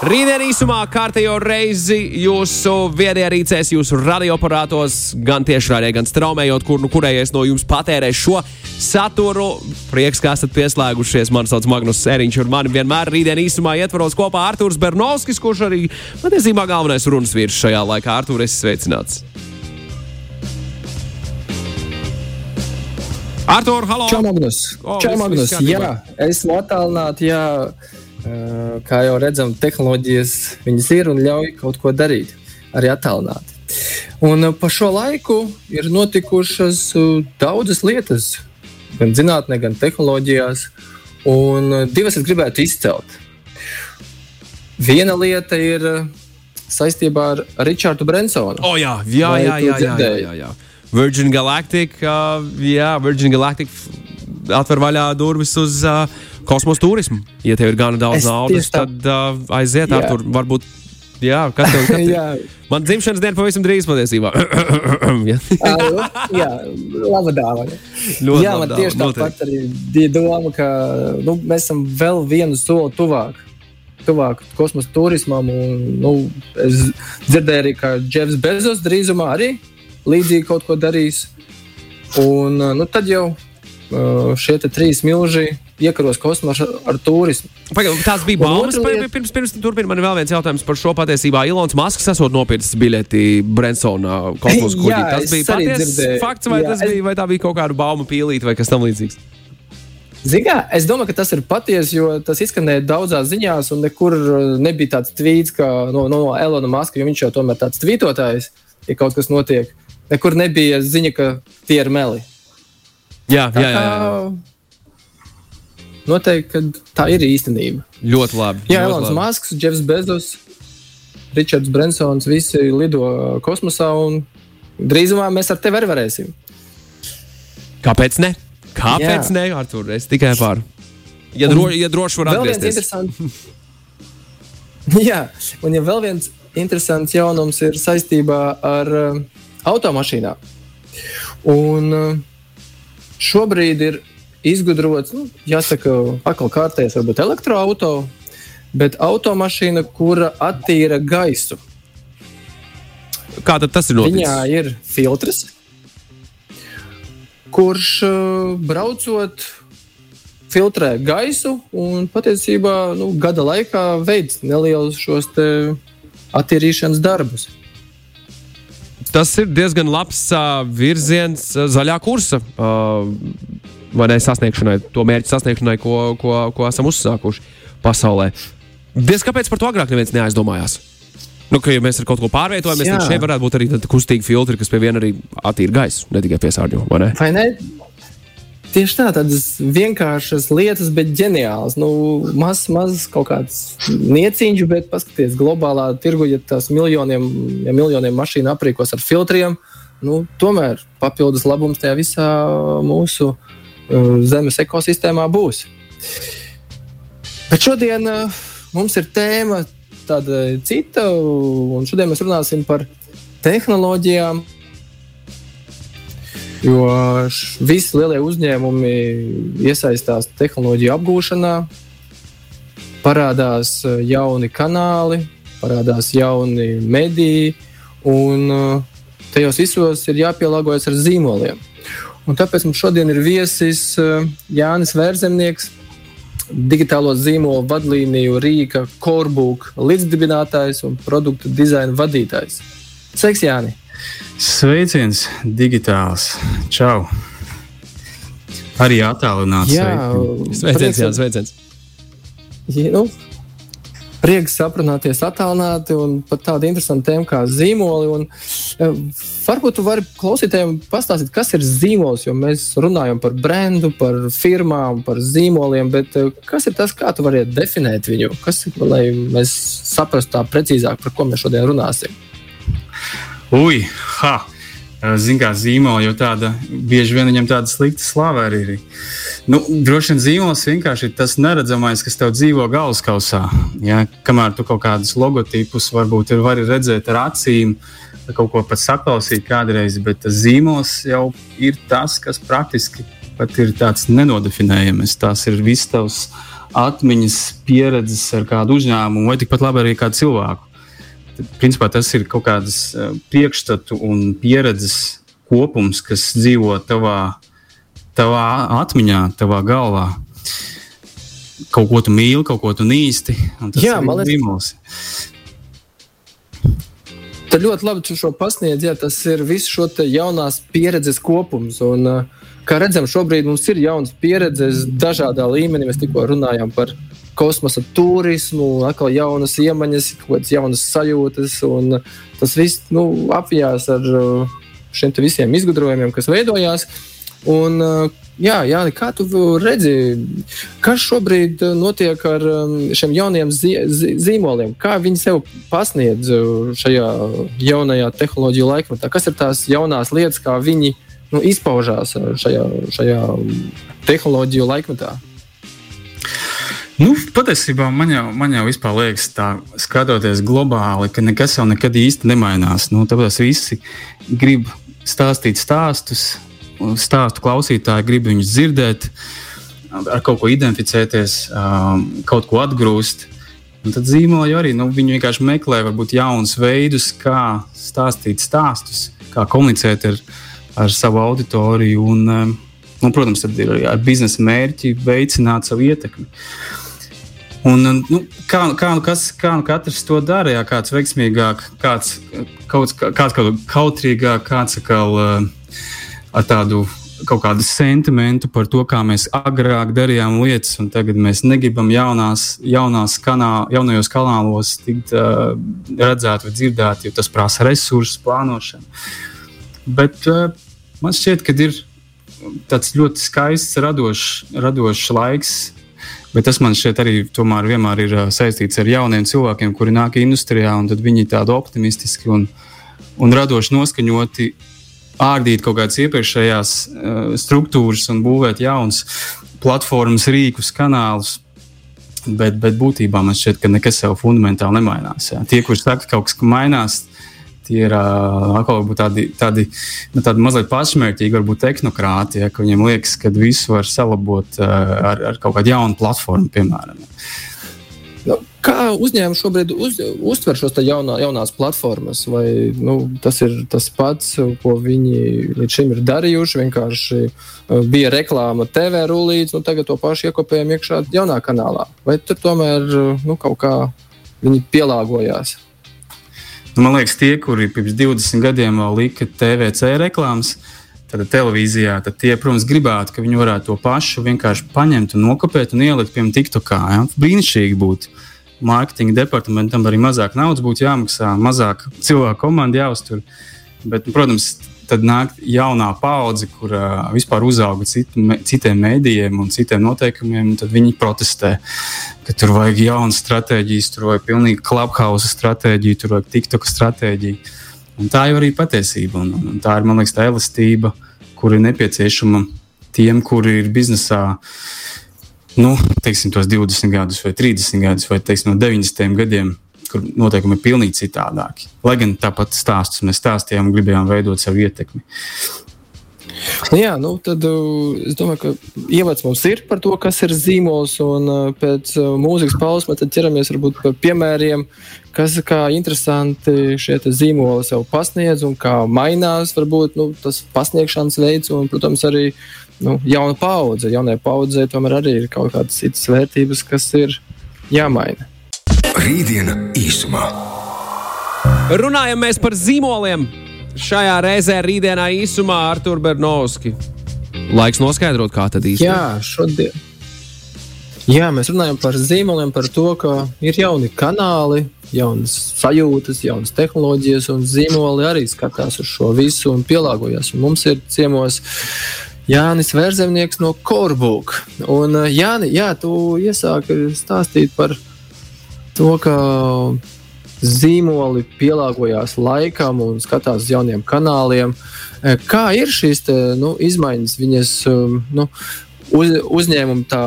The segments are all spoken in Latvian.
Rītdien īsumā kārtējo reizi jūsu viedajā rīcēs, jūsu radioaparātos, gan tiešraidē, gan straumējot, kur nu kurējais no jums patērēs šo saturu. Prieks, ka esat pieslēgušies. Mani sauc Magnus Sēriņš, un mani vienmēr rītdien īsumā ietvaros kopā Artūrs Bernovskis, kurš arī patiesībā galvenais runas vīrs šajā laikā. Artūr, esi sveicināts! Artur, halo! Čau, Magnus! O, Čau, Magnus! Jā, esmu attālināts. Jā, kā jau redzam, tehnoloģijas viņas ir un ļauj kaut ko darīt arī attālināti. Un pa šo laiku ir notikušas daudzas lietas, gan zinātnē, gan tehnoloģijās, un divas es gribētu izcelt. Viena lieta ir saistībā ar Richardu Brensonu. O, jā, jā, jā, jā, jā, jā, jā, jā. Virgin Galactic, uh, jā, Virgin Galactic atver vaļā durvis uz uh, kosmosa turismu. Ja tev ir gana daudz Es naudas, tā- tad uh, aiziet ar tur. Varbūt, jā, kas tev Jā. Man dzimšanas diena pavisam drīz patiesībā. Jā. Ā, jā, laba dāvana. Ļoti Jā, man tieši tāpat arī bija doma, ka nu, mēs esam vēl vienu soli tuvāk. Tuvāk kosmosa turismam. Un, nu, es dzirdēju, arī, ka Jeffs Bezos drīzumā arī līdzīgi kaut ko darīs. Un, nu, tad jau šie trīs milži iekaros kosmosu ar, turismu. Pagaid, Tās bija baumas. lieta- Pirms, pirms turpināt, man ir vēl viens jautājums par šo patiesībā. Ilons Masks esot nopircis biļeti Brensona kosmosa kuģī. Tas bija patiesa fakts, vai, Jā, tas bija, vai tā bija kaut kāda bauma pīlīte vai kas tam līdzīgs? Ziniet, es domāju, ka tas ir patiesi, jo tas izskanēja daudzās ziņās, un nekur uh, nebija tāds tvīts kā no, no Elona Maska, jo viņš jau tomēr tāds tvītotājs, ja kaut kas notiek. Nekur nebija ziņa, ka tie ir meli. Jā, jā, jā. jā. Noteikti, tā ir īstenība. Ļoti labi. Jā, Elonas. Masks, Jeffs Bezos, Ričards Brensons, visi lido kosmosā, un drīzumā mēs ar tevi arī varēsim. Kāpēc ne? Kāpēc Jā. ne? Artur, es tikai par. Ja, dro, ja droši var atgriezties. Jā, un ja vēl viens interesants jaunums ir saistībā ar uh, automašīnām. Un uh, šobrīd ir izgudrots, nu, jāsaka, atkal kārtējs, varbūt elektroautorāts, bet automašīna, kura attīra gaisu. Kā tas ir noticis? Viņā ir filtrs, kurš uh, braucot filtrē gaisu un patiesībā nu, gada laikā veids nelielus šos attīrīšanas darbus. Tas ir diezgan labs uh, virziens uh, zaļā kursa uh, vai ne, sasniegšanai, to mērķu sasniegšanai, ko, ko, ko esam uzsākuši pasaulē. Diez kāpēc par to agrāk neviens neaizdomājās? Nu, ka, ja mēs ar kaut ko pārvietojamies, tad Jā. šeit varētu būt arī kustīgi filtri, kas pie viena arī attīra gaisu, ne tikai piesārņo. vai ne? Vai ne? Tieši tā, tādas vienkāršas lietas, bet ģeniālas. Nu, Mazs, mazs kaut kāds nieciņš, bet paskatieties, globālā tirgu, ja tās miljoniem, ja miljoniem mašīnu aprīkos ar filtriem, nu, tomēr papildus labums tajā visā mūsu uh, zemes ekosistēmā būs. Bet šodien uh, mums ir tēma tāda cita, un šodien mēs runāsim par tehnoloģijām, Jo visi lielie uzņēmumi iesaistās tehnoloģiju apgūšanā, parādās eh, jauni kanāli, parādās jauni mediji, un eh, tajos visos ir jāpielāgojas ar zīmoliem. Un tāpēc mums šodien ir viesis eh, Jānis Vērzemnieks, digitālo zīmolu vadlīniju Rīga Korbūka līdzdibinātājs un produktu dizaina vadītājs. Sveiks, Jāni! Sveiciens, digitāls. Čau! Arī attālināts. Sveiciens, prieks- Jā, sveiciens. Ja, nu, prieks aprunāties attālināti un par tādu interesantu tēmu kā zīmoli. Un, eh, varbūt tu vari klausītājiem pastāstīt, kas ir zīmols, jo mēs runājam par brendu, par firmām, par zīmoliem, bet eh, kas ir tas, kā tu vari definēt viņu? Kas lai mēs saprastu tā precīzāk, par ko mēs šodien runāsim? Ui, ha! Zinām, zīmola, jo tāda bieži vien viņam tāda slikta slava arī ir. Nu, droši vien zīmols vienkārši ir tas neredzamais, kas tev dzīvo galvaskausā. Ja? Kamēr tu kaut kādus logotipus varbūt ir vari redzēt ar acīm, kaut ko pat saklausīt kādreiz, bet tas zīmols jau ir tas, kas praktiski pat ir tāds nenodefinējams. Tās ir visas tavas atmiņas, pieredzes ar kādu uzņēmumu vai tikpat labi arī kādu cilvēku principā tas ir kaut kādas eh, priekšstatu un pieredzes kopums, kas dzīvo tavā, tavā atmiņā, tavā galvā. Kaut ko tu mīli, kaut ko tu nīsti. Jā, man liekas, tas ļoti labi tu šo pasniedz. Jā, tas ir viss šo jaunās pieredzes kopums. Un, eh, kā redzam, šobrīd mums ir jaunas pieredzes dažādā līmenī. Mēs tikko runājām par viņu kosmosa turismu, atkal jaunas iemaņas, kaut kādas jaunas sajūtas. Tas viss nu, apjās ar uh, šiem visiem izgudrojumiem, kas veidojās. Un, uh, jā, Jāni, kā tu redzi, kas šobrīd uh, notiek ar um, šiem jauniem zīmoliem? Kā viņi sev pasniedz šajā jaunajā tehnoloģiju laikmetā? Kas ir tās jaunās lietas, kā viņi nu, izpaužās šajā, šajā tehnoloģiju laikmetā? Nu, patiesībā man jau, man jau liekas, tā skatoties globāli, ka nekas jau nekad īsti nemainās. Nu, tāpēc visi grib stāstīt stāstus, stāstu klausītāji grib viņus dzirdēt, ar kaut ko identificēties, um, kaut ko atgrūst. Un tad zīmoļi arī nu, vienkārši meklē varbūt jaunus veidus, kā stāstīt stāstus, kā komunicēt ar, ar savu auditoriju. Un, um, nu, protams, tad ir arī ar biznesa mērķi veicināt savu ietekmi. Un, nu, kā, kā, nu kas, kā nu katrs to dara? Jā, kāds veiksmīgāk, kāds kaut, kāds kaut kautrīgāk, kāds atkal uh, ar tādu kaut kādu sentimentu par to, kā mēs agrāk darījām lietas, un tagad mēs negribam jaunās, jaunās kanā, jaunajos kanālos tikt uh, redzēt vai dzirdēt, jo tas prasa resursus, plānošanu. Bet uh, man šķiet, ka ir tāds ļoti skaists, radošs, radošs laiks Bet tas man šķiet arī vienmēr ir saistīts ar jauniem cilvēkiem, kuri nāk industrijā, un viņi ir tādi optimistiski un, un radoši noskaņoti ārdīt kaut kādas iepriekšējās uh, struktūras un būvēt jaunas platformas, rīkus, kanālus. Bet, bet būtībā man šķiet, ka nekas jau fundamentāli nemainās. Jā. Tie, kurš saka, ka kaut kas mainās, tie ir atkal tādi, tādi, nu, tādi mazliet pašmērķīgi, varbūt tehnokrāti, ja, ka viņiem liekas, ka visu var salabot ar, ar kaut kādu jaunu platformu, piemēram. Nu, kā uzņēmumi šobrīd uz, uztver šos jaunā, jaunās platformas? Vai nu, tas ir tas pats, ko viņi līdz šim ir darījuši? Vienkārši bija reklāma TV rullīts, un nu, tagad to pašu iekopējam iekšā jaunā kanālā. Vai tur tomēr nu, kaut kā viņi pielāgojās? Nu, man liekas, tie, kuri pirms 20 gadiem vēl lika TVC reklāmas, tad televīzijā, tad tie, protams, gribētu, ka viņi varētu to pašu vienkārši paņemt un nokopēt un ielikt, piemēram, TikTokā. Ja? Brīnišķīgi būtu. Mārketinga departamentam arī mazāk naudas būtu jāmaksā, mazāk cilvēku komandu jāuztur. Bet, protams, tad nāk jaunā paudze, kur uh, vispār uzauga citu, me, citiem mēdījiem un citiem noteikumiem, un tad viņi protestē, ka tur vajag jaunas stratēģijas, tur vajag pilnīgi klubhausa stratēģiju, tur vajag TikTok stratēģiju. Un tā jau arī patiesība, un, un tā ir, man liekas, tā elastība, kur ir nepieciešama tiem, kuri ir biznesā. Nu, teiksim, tos 20 gadus, vai 30 gadus, vai teiksim, no 90 gadiem kur noteikumi ir pilnīgi citādāki. Lai gan tāpat stāstus mēs stāstījām un gribējām veidot savu ietekmi. Nu jā, nu tad uh, es domāju, ka ievads mums ir par to, kas ir zīmols. Un uh, pēc uh, mūzikas pauzes mēs ķeramies varbūt pie piemēriem, kas kā interesanti šie zīmoli sev pasniedz un kā mainās varbūt nu, tas pasniegšanas veids. Un, protams, arī nu, jauna paudze. Jaunai paudzei tomēr arī ir kaut kādas citas vērtības, kas ir jāmaina. Rītdiena īsumā. Runājam par zīmoliem. Šajā reizē rītdienā īsumā ar Turbu Bernovski. Laiks noskaidrot, kā tad īstenībā. Jā, šodien. Jā, mēs runājam par zīmoliem, par to, ka ir jauni kanāli, jaunas sajūtas, jaunas tehnoloģijas, un zīmoli arī skatās uz šo visu un pielāgojas. Un mums ir ciemos Jānis Vērzemnieks no Korbuka. Un Jāni, jā, tu iesāki stāstīt par to, ka zīmoli pielāgojās laikam un skatās uz jauniem kanāliem. Kā ir šīs te, nu, izmaiņas? Viņas nu, uz, uzņēmumi tā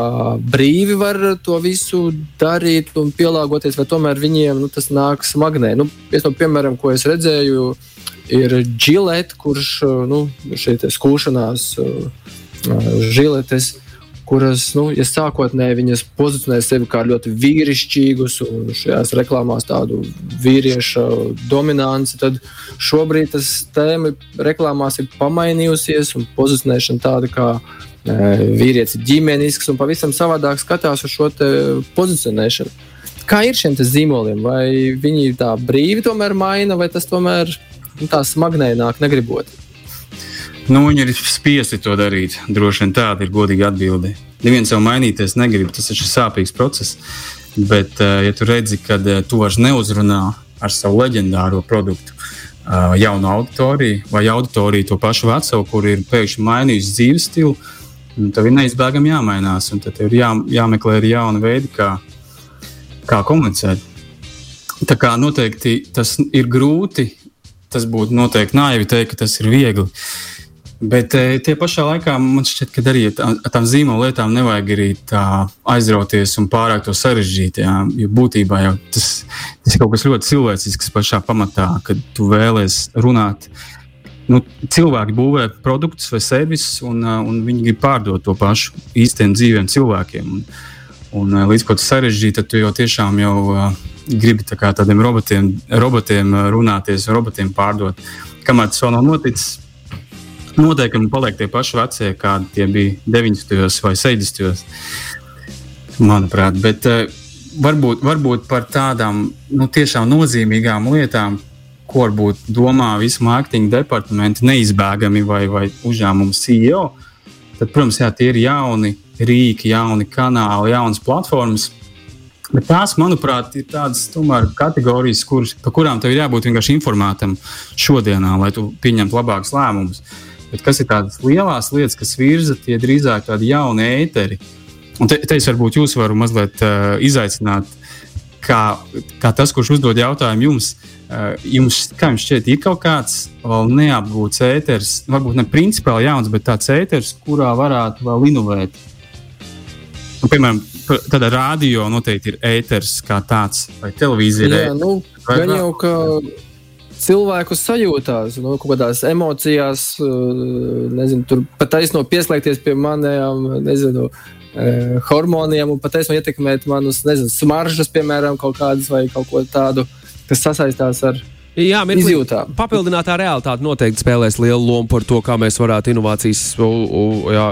brīvi var to visu darīt un pielāgoties, vai tomēr viņiem nu, tas nāk smagnē. Nu, viens no piemēriem, ko es redzēju, ir Gillette, kurš nu, šeit skūšanās žiletes kuras, nu, ja sākotnēji viņas pozicionēja sevi kā ļoti vīrišķīgus un šajās reklāmās tādu vīrieša dominanci, tad šobrīd tas tēma reklāmās ir pamainījusies un pozicionēšana tāda kā vīrietis ģimenisks un pavisam savādāk skatās uz šo pozicionēšanu. Kā ir šiem zīmoliem? Vai viņi tā brīvi tomēr maina, vai tas tomēr nu, tā smagnēji nāk negribot? Nu, viņi ir spiesti to darīt. Droši vien tāda ir godīga atbilde. Neviens jau mainīties negrib, tas ir sāpīgs process. Bet, ja tu redzi, ka tu vairs neuzrunā ar savu leģendāro produktu, jaunu auditoriju vai auditoriju to pašu veco, kur ir pēkšņi mainījusi dzīves stilu, Un tev ir neizbēgami jāmainās, tad ir jā, jāmeklē arī jauni veidi, kā, kā komunicēt. Tā kā noteikti tas ir grūti, tas būtu noteikti naivi teikt, ka tas ir viegli. Bet e, tie pašā laikā man šķiet, ka arī ar tām zīmola lietām nevajag arī aizrauties un pārāk to sarežģīt. Jā. Jo būtībā jau tas, tas ir kaut kas ļoti cilvēcisks pašā pamatā, kad tu vēlēsies runāt nu, cilvēki būvē produktus vai servisus, un, uh, un viņi grib pārdot to pašu īstiem dzīviem cilvēkiem. Un, un uh, līdz tas sarežģīti, tad tu jau tiešām jau uh, gribi tā tādiem robotiem, robotiem runāties, robotiem pārdot. Kamēr tas vēl nav noticis, noteikti paliek tie paši vecie, kādi tie bija 90. vai 70. Manuprāt, bet uh, varbūt, varbūt par tādām nu, tiešām nozīmīgām lietām, ko varbūt domā visi mārketinga departamenti neizbēgami vai, vai uzņēmuma CEO, tad, protams, jā, tie ir jauni rīki, jauni kanāli, jaunas platformas. Bet tās, manuprāt, ir tādas tomēr, kategorijas, kuras, par kurām tev ir jābūt vienkārši informētam šodienā, lai tu pieņemtu labākus lēmumus. Bet kas ir tādas lielas lietas, kas virza, tie drīzāk tādi jauni ēteri. Un te, te es varbūt jūs varu mazliet uh, izaicināt, kā, kā tas, kurš uzdod jautājumu jums, uh, jums, kā jums šķiet, ir kaut kāds vēl neapgūts ēters, varbūt ne principāli jauns, bet tāds ēters, kurā varētu vēl inovēt? Nu, piemēram, tādā radio noteikti ir ēters kā tāds, vai televīzija. Jā, nu, vai jau, ka cilvēku sajūtās, nu, kaut kādās emocijās, eh, nezinu, tur pat taisno pieslēgties pie maniem, nezinu, eh, hormoniem un pat taisno ietekmēt manus, nezinu, smaržas, piemēram, kaut kādas vai kaut ko tādu kas sasaistās ar Jā, mirklī. Papildinātā realitāte noteikti spēlēs lielu lomu par to, kā mēs varētu inovācijas u, u, jā,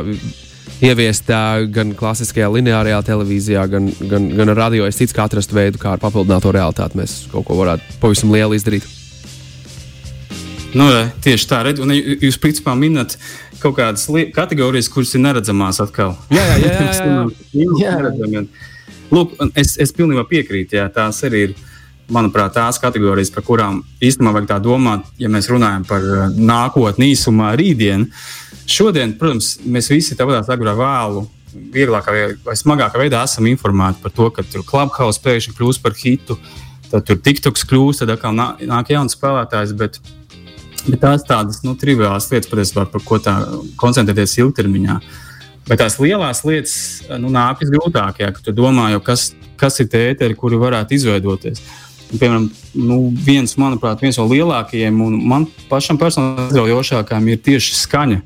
ieviest gan klasiskajā lineārajā televīzijā, gan, gan, gan radio. Es ticu, ka atrast veidu, kā ar papildināto realitāti mēs kaut ko varētu pavisam lielu izdarīt. Nu, tieši tā, redz, un jūs principā minat kaut kādas kategorijas, kuras ir neredzamās atkal. Jā, jā, jā. jā, jā. jā. Lūk, es, es pilnībā piekrītu, jā, tās arī ir manuprāt, tās kategorijas, par kurām īstenībā vajag tā domāt, ja mēs runājam par eh, nākotni, īsumā, rītdienu. Šodien, protams, mēs visi tādā agrā vēlu, vieglākā vai smagākā veidā esam informēti par to, ka tur Clubhouse pēkšņi kļūst par hitu, tad tur TikToks kļūst, tad atkal nāk, nāk jauns spēlētājs. Bet, bet tās tādas nu, triviālas lietas, patiesībā, par ko tā koncentrēties ilgtermiņā. Bet tās lielās lietas nu, nāk visgrūtāk, ja tu domā, kas, kas ir tie ēteri, kuri varētu izveidoties. Piemēram, nu, viens, manuprāt, viens no lielākajiem un man pašam personīgi aizraujošākajiem ir tieši skaņa.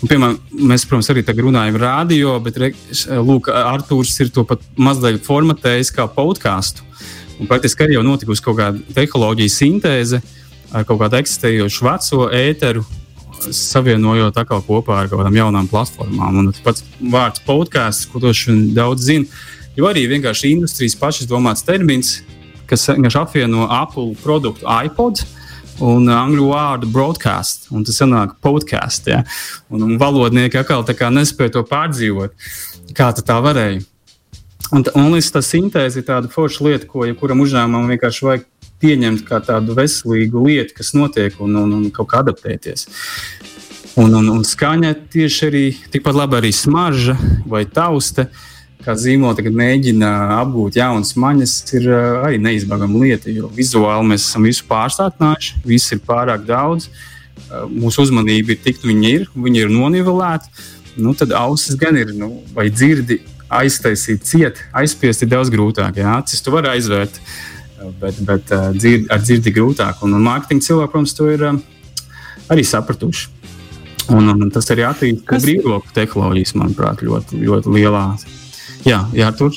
Un, piemēram, mēs, protams, arī tagad runājam radio, bet Lūk, Arthurs ir to pat mazliet formatējis kā podkāstu. Praktiski arī jau notikusi kaut kāda tehnoloģija sintēze ar kaut kādu eksistējošu veco ēteru, savienojot atkal kopā ar kaut kādām jaunām platformām. Un tas pats vārds podkāsts, ko daudz zina, jo arī vienkārši industrijas pašas domāts termins, kas vienkārši apvieno Apple produktu iPod un angļu vārdu broadcast, un tas sanāk podkāst. Ja? Un, un valodnieki atkal nespēja to pārdzīvot. Kā tā varēja? Un, un līdz tā sintēze ir tāda forša lieta, ko jebkuram uzņēmumam vienkārši vajag pieņemt kā tādu veselīgu lietu, kas notiek, un, un, un kaut kā adaptēties. Un, un, un skaņa tieši arī tikpat labi arī smarža vai tausta. kā zīmola tagad mēģina apgūt jaunas maņas, ir uh, arī neizbēgama lieta. Jo vizuāli mēs esam visu pārstātinājuši, viss ir pārāk daudz. Uh, mūsu uzmanība ir tik, viņi ir, viņi ir nonivelēti. Nu, tad ausis gan ir, nu, vai dzirdi aiztaisīt, ciet, aizspiest ir daudz grūtāk. Jā, acis tu vari aizvērt, bet, bet uh, dzird, ar dzirdi grūtāk. Un, un mārketinga cilvēki, protams, to ir uh, arī sapratuši. Un, un tas arī attīstīja brīvāku tehnoloģijas, manuprāt, ļoti, ļoti lielā Jā, jā tur.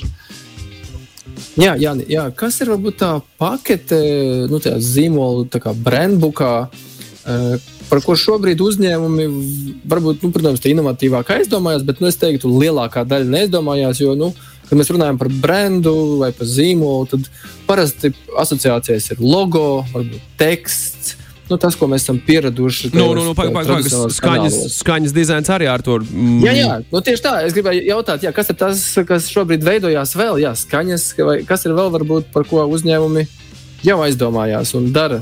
Jā, jā, jā, kas ir varbūt tā pakete, nu, tā zīmola, tā kā brandbookā, uh, par ko šobrīd uzņēmumi, varbūt, nu, protams, tā inovatīvāk aizdomājās, bet nu, es teiktu, lielākā daļa neaizdomājās. Jo, nu, kad mēs runājam par brendu vai par zīmolu, tad parasti asociācijas ir logo, varbūt teksts nu, tas, ko mēs esam pieraduši. Nu, nu, nu, paga, paga, skaņas, skaņas dizains arī ar to. Mm. Jā, jā, nu, tieši tā. Es gribēju jautāt, jā, kas ir tas, kas šobrīd veidojās vēl? Jā, skaņas, vai kas ir vēl varbūt par ko uzņēmumi jau aizdomājās un dara?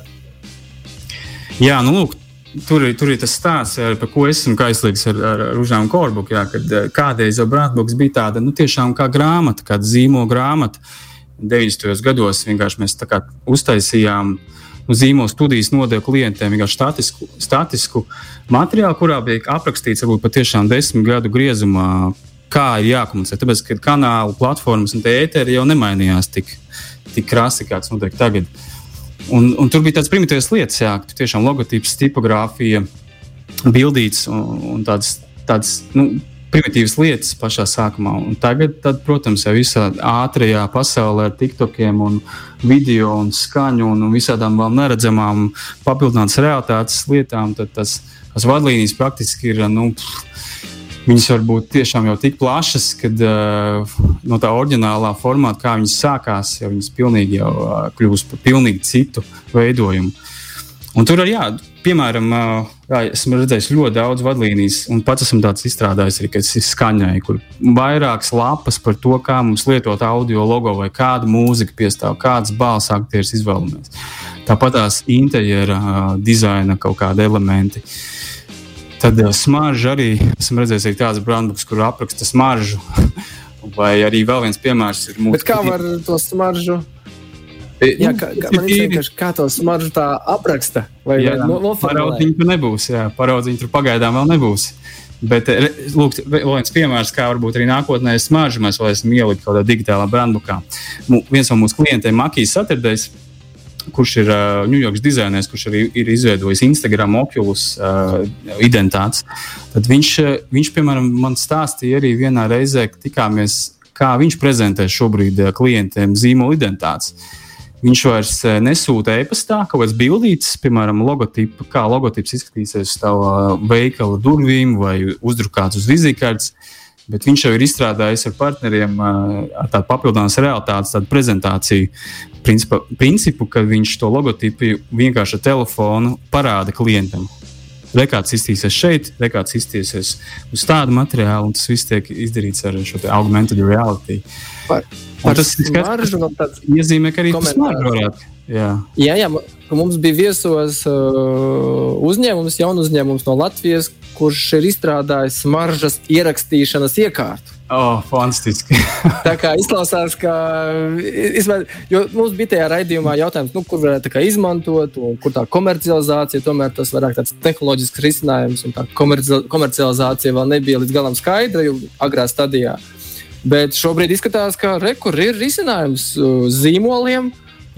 Jā, nu, lūk, Tur, tur ir tas stāsts, par ko es esmu aizliegts ar, ar, ar Užānu Korbuku. Jā, kad kādreiz jau Brānbuks bija tāda nu, tiešām kā grāmata, kāda zīmola grāmata. 90. gados vienkārši mēs uztaisījām uh, nu, zīmola studijas nodeva klientiem vienkārši statisku, statisku materiālu, kurā bija aprakstīts varbūt patiešām desmit gadu griezumā, kā ir jākomunicē. Tāpēc, ka kanālu platformas un ēteri jau nemainījās tik, tik krasi, kā tas notiek tagad. Un, un tur bija tādas primitīvas lietas, jā, ka tiešām logotips, tipogrāfija, bildīts un, un tādas, tādas nu, primitīvas lietas pašā sākumā. Un tagad, tad, protams, jau visā ātrajā pasaulē ar TikTokiem un video un skaņu un, un visādām vēl neredzamām papildinātas realitātes lietām, tad tas, tas vadlīnijas praktiski ir. Nu, Viņas var būt tiešām jau tik plašas, ka uh, no tā oriģinālā formāta, kā viņas sākās, jau viņas pilnīgi jau uh, kļūst par pilnīgi citu veidojumu. Un tur arī, piemēram, jā, esmu redzējis ļoti daudz vadlīnijas, un pats esmu tāds izstrādājis arī, kas ir skaņai, kur vairākas lapas par to, kā mums lietot audio logo vai kādu mūziku piestāv, kādas balss aktieris izvēlamies. Tāpat tās interjera dizaina kaut kādi elementi. Tad smarža arī esmu redzējis arī tādas brandbuks, kur apraksta smaržu. vai arī vēl viens piemērs ir mūsu. Bet kā var to smaržu? Jā, kā, kā, man ir kā to smaržu tā apraksta. Vai, jā, vai no, paraudziņu tur nebūs. Jā, paraudziņu tur pagaidām vēl nebūs. Bet, lūk, vēl viens piemērs, kā varbūt arī nākotnē smaržu mēs vēl esam ielikuši kaut kādā digitālā brandbukā. Viens no mūsu klientiem, Makijas Saturdējs, kurš ir uh, Ņujorkas dizainers, kurš arī ir izveidojis Instagram okulus uh, identitātes. Tad viņš, viņš, piemēram, man stāstīja arī vienā reizē, kad tikāmies, kā viņš prezentē šobrīd klientiem zīmola identitātes. Viņš vairs eh, nesūta e-pastā kaut kādas bildītas, piemēram, logotipu, kā logotips izskatīsies uz tava veikala durvīm vai uzdrukāts uz vizītkartes. Bet viņš jau ir izstrādājis ar partneriem ar tādu papildināmas realitātes tādu prezentāciju principa, principu, ka viņš to logotipu vienkārši ar telefonu parāda klientam. Rekāds iztīsies šeit, rekāds iztīsies uz tādu materiālu, un tas viss tiek izdarīts ar šo augmented reality. Par, par tas smaržu, tāds iezīmē, ka arī tas smaržu varētu. Jā. jā, jā, mums bija viesos uh, uzņēmums, jaunu uzņēmums no Latvijas, kurš ir izstrādājis smaržas ierakstīšanas iekārtu. Oh, fantastiski. tā kā izklausās, ka izvēl, mums bija tajā raidījumā jautājums, nu, kur varētu izmantot, un kur tā komercializācija, tomēr tas vairāk tāds tehnoloģisks risinājums, un tā komercializācija vēl nebija līdz galam skaidra, jau agrā stadijā. Bet šobrīd izskatās, ka rekur ir risinājums zīmoliem,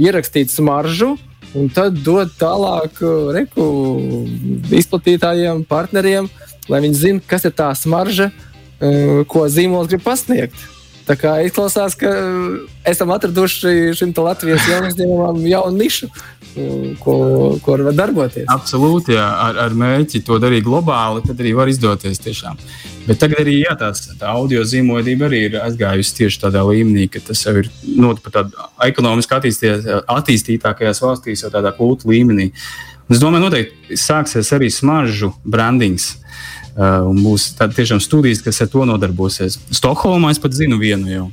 ierakstīt smaržu, un tad dot tālāk reku izplatītājiem, partneriem, lai viņi zinātu, kas ir tā smarža Eh, ko zīmols grib pasniegt. Tā kā izklausās, ka eh, esam atraduši šim Latvijas jaunuzņēmumam jaunu nišu, eh, ko, ko var darboties. Absolūti, jā, ar, ar mērķi to darīt globāli, tad arī var izdoties tiešām. Bet tagad arī jā, tās, tā audio zīmolība arī ir aizgājusi tieši tādā līmenī, ka tas jau ir not pat tādā ekonomiski attīstītākajās valstīs, jau tādā kultu līmenī. Es domāju, noteikti sāksies arī smaržu brandings Uh, un būs tiešām studijas, kas ar to nodarbosies. Stokholmā es pat zinu vienu jau.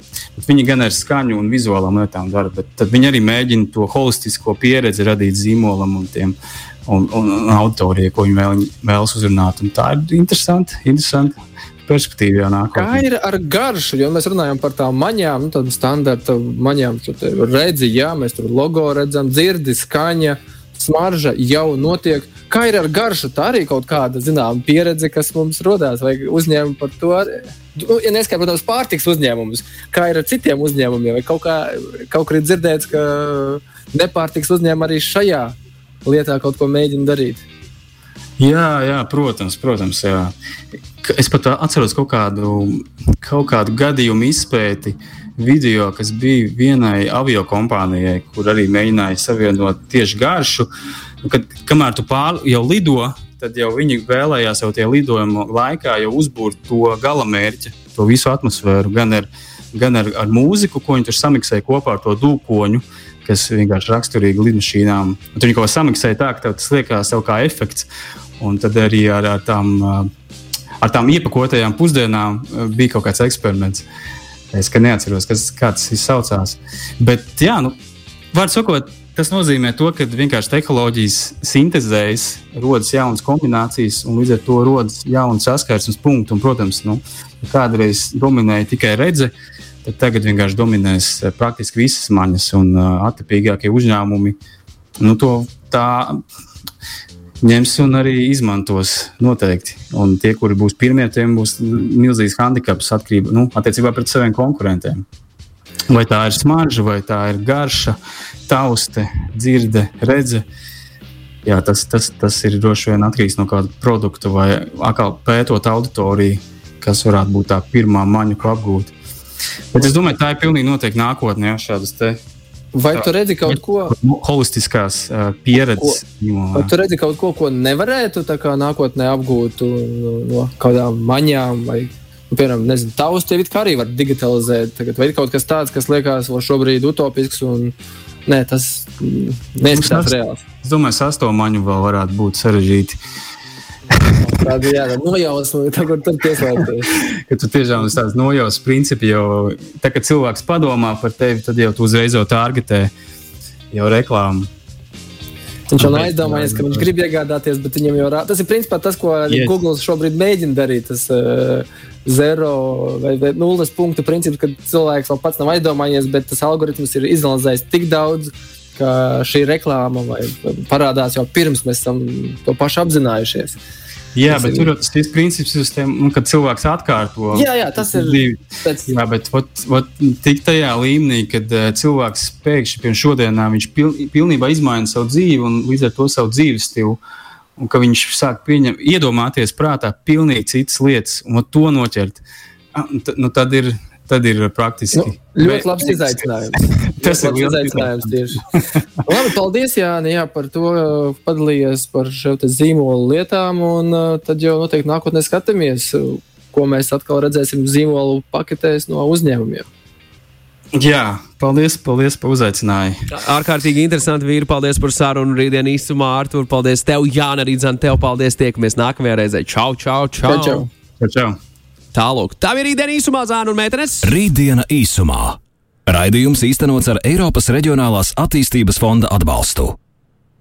Viņi gan ar skaņu un vizuālām lietām dara, bet viņi arī mēģina to holistisko pieredzi radīt zīmolam un tiem un, un, un autoriem, ko viņi vēl, vēlas uzrunāt. Un tā ir interesanti. interesanti. Kā ir ar garšu? Jo mēs runājam par tām maņām, nu, tādām standarta maņām. Tur redzi, jā, mēs tur logo redzam, dzirdi, skaņa, smarža jau notiek. Kā ir ar garšu? Tā arī kaut kāda zināmā pieredze, kas mums radās, vai uzņēmumi par to. Nu, ja neskaidrs, protams, pārtiks uzņēmumus, kā ir ar citiem uzņēmumiem, vai kaut, kā, kaut kur ir dzirdēts, ka nepārtiks uzņēmumi arī šajā lietā kaut ko mēģina darīt. Jā, jā, protams, protams. Jā. Es pat atceros kaut kādu, kaut kādu gadījumu izpēti video, kas bija vienai avio kompānijai, kur arī mēģināja savienot tieši garšu. Nu, kad, kamēr tu pār, jau lido, tad jau viņi vēlējās jau tajā lidojuma laikā jau uzbūvēt to galamērķi, to visu atmosfēru, gan ar, gan ar, ar mūziku, ko viņi tur samiksēja kopā ar to dūkoņu. Uh, kas vienkārši raksturīgi lidmašīnām. Tur viņi kaut ko samiksēja tā, ka tas liekas tev kā efekts. Un tad arī ar, ar, tām, ar tām iepakotajām pusdienām bija kaut kāds eksperiments. Es neatceros, kas, tas izsaucās. Bet, jā, nu, var sakot, tas nozīmē to, ka vienkārši tehnoloģijas sintēzējas, rodas jaunas kombinācijas, un līdz ar to rodas jaunas saskarsmes punkti. Un, protams, nu, kādreiz dominēja tikai redzes tad tagad vienkārši dominēs eh, praktiski visas maņas un uh, attipīgākie uzņēmumi. Nu, to tā ņems un arī izmantos noteikti. Un tie, kuri būs pirmie, tiem būs milzīgs handicaps atkarībā nu, pret saviem konkurentiem. Vai tā ir smarža, vai tā ir garša, tauste, dzirde, redze. Jā, tas, tas, tas ir droši vien atkarīgs no kāda produkta vai atkal pētot auditoriju, kas varētu būt tā pirmā maņa, ko apgūt. Bet es domāju, tā ir pilnīgi noteikti nākotnē, ja šādas Vai tu redzi kaut ko holistiskās uh, pieredzes? Vai tu redzi kaut ko, ko nevarētu nākotnē apgūt no, no kādām maņām? Vai, nu, piemēram, nezinu, tavs tev arī var digitalizēt. Tagad, vai ir kaut kas tāds, kas liekas šobrīd utopisks un nē, tas neizskatās reāls? Es domāju, sastomaņu vēl varētu būt sarežģīti. Uh, Tāda jā, nojausma, tā, kur tur pieslēgties. Kad tu tiešām uz tādas nojausmas principi jau, tā, kad cilvēks padomā par tevi, tad jau tu uzreiz jau targetē jau reklāmu. Viņš jau aizdomājies, ka viņš grib iegādāties, bet viņam jau rāda. Tas ir principā tas, ko yes. Google šobrīd mēģina darīt. Tas uh, zero vai, vai nulles punktu princips, kad cilvēks vēl pats nav aizdomājies, bet tas algoritms ir izanalizējis tik daudz, ka šī reklāma vai, parādās jau pirms mēs esam to pašu apzinājušies. Jā, tas bet tur jau tas ir princips, tiem, nu, kad cilvēks atkārto. Jā, jā tas ir. Pēc... Jā, bet ot, ot, tik tajā līmenī, kad uh, cilvēks pēkšņi pirms šodienā viņš pil, pilnībā izmaina savu dzīvi un līdz ar to savu dzīves stilu. Un ka viņš sāk pieņemt, iedomāties prātā pilnīgi citas lietas un to noķert. Nu, tad ir tad ir praktiski. Nu, ļoti labs izaicinājums. Tas ir liels izaicinājums tieši. Labi, paldies, Jāni, jā, par to padalījies par šo zīmolu lietām, un uh, tad jau noteikti nākotnē skatāmies, ko mēs atkal redzēsim zīmolu paketēs no uzņēmumiem. Jā, paldies, paldies par uzaicinājumu. Ārkārtīgi interesanti vīri. Paldies par sarunu rītdien īsumā, Artur. Paldies tev, Jāna, arī dzan tev. Paldies, tiekamies nākamajā reizē. Čau, čau, čau. čau, čau. čau, čau. Tālāk, tā ir rītdiena īsumā, zēna un meitenes. Rītdiena īsumā. Raidījums īstenots ar Eiropas Reģionālās attīstības fonda atbalstu.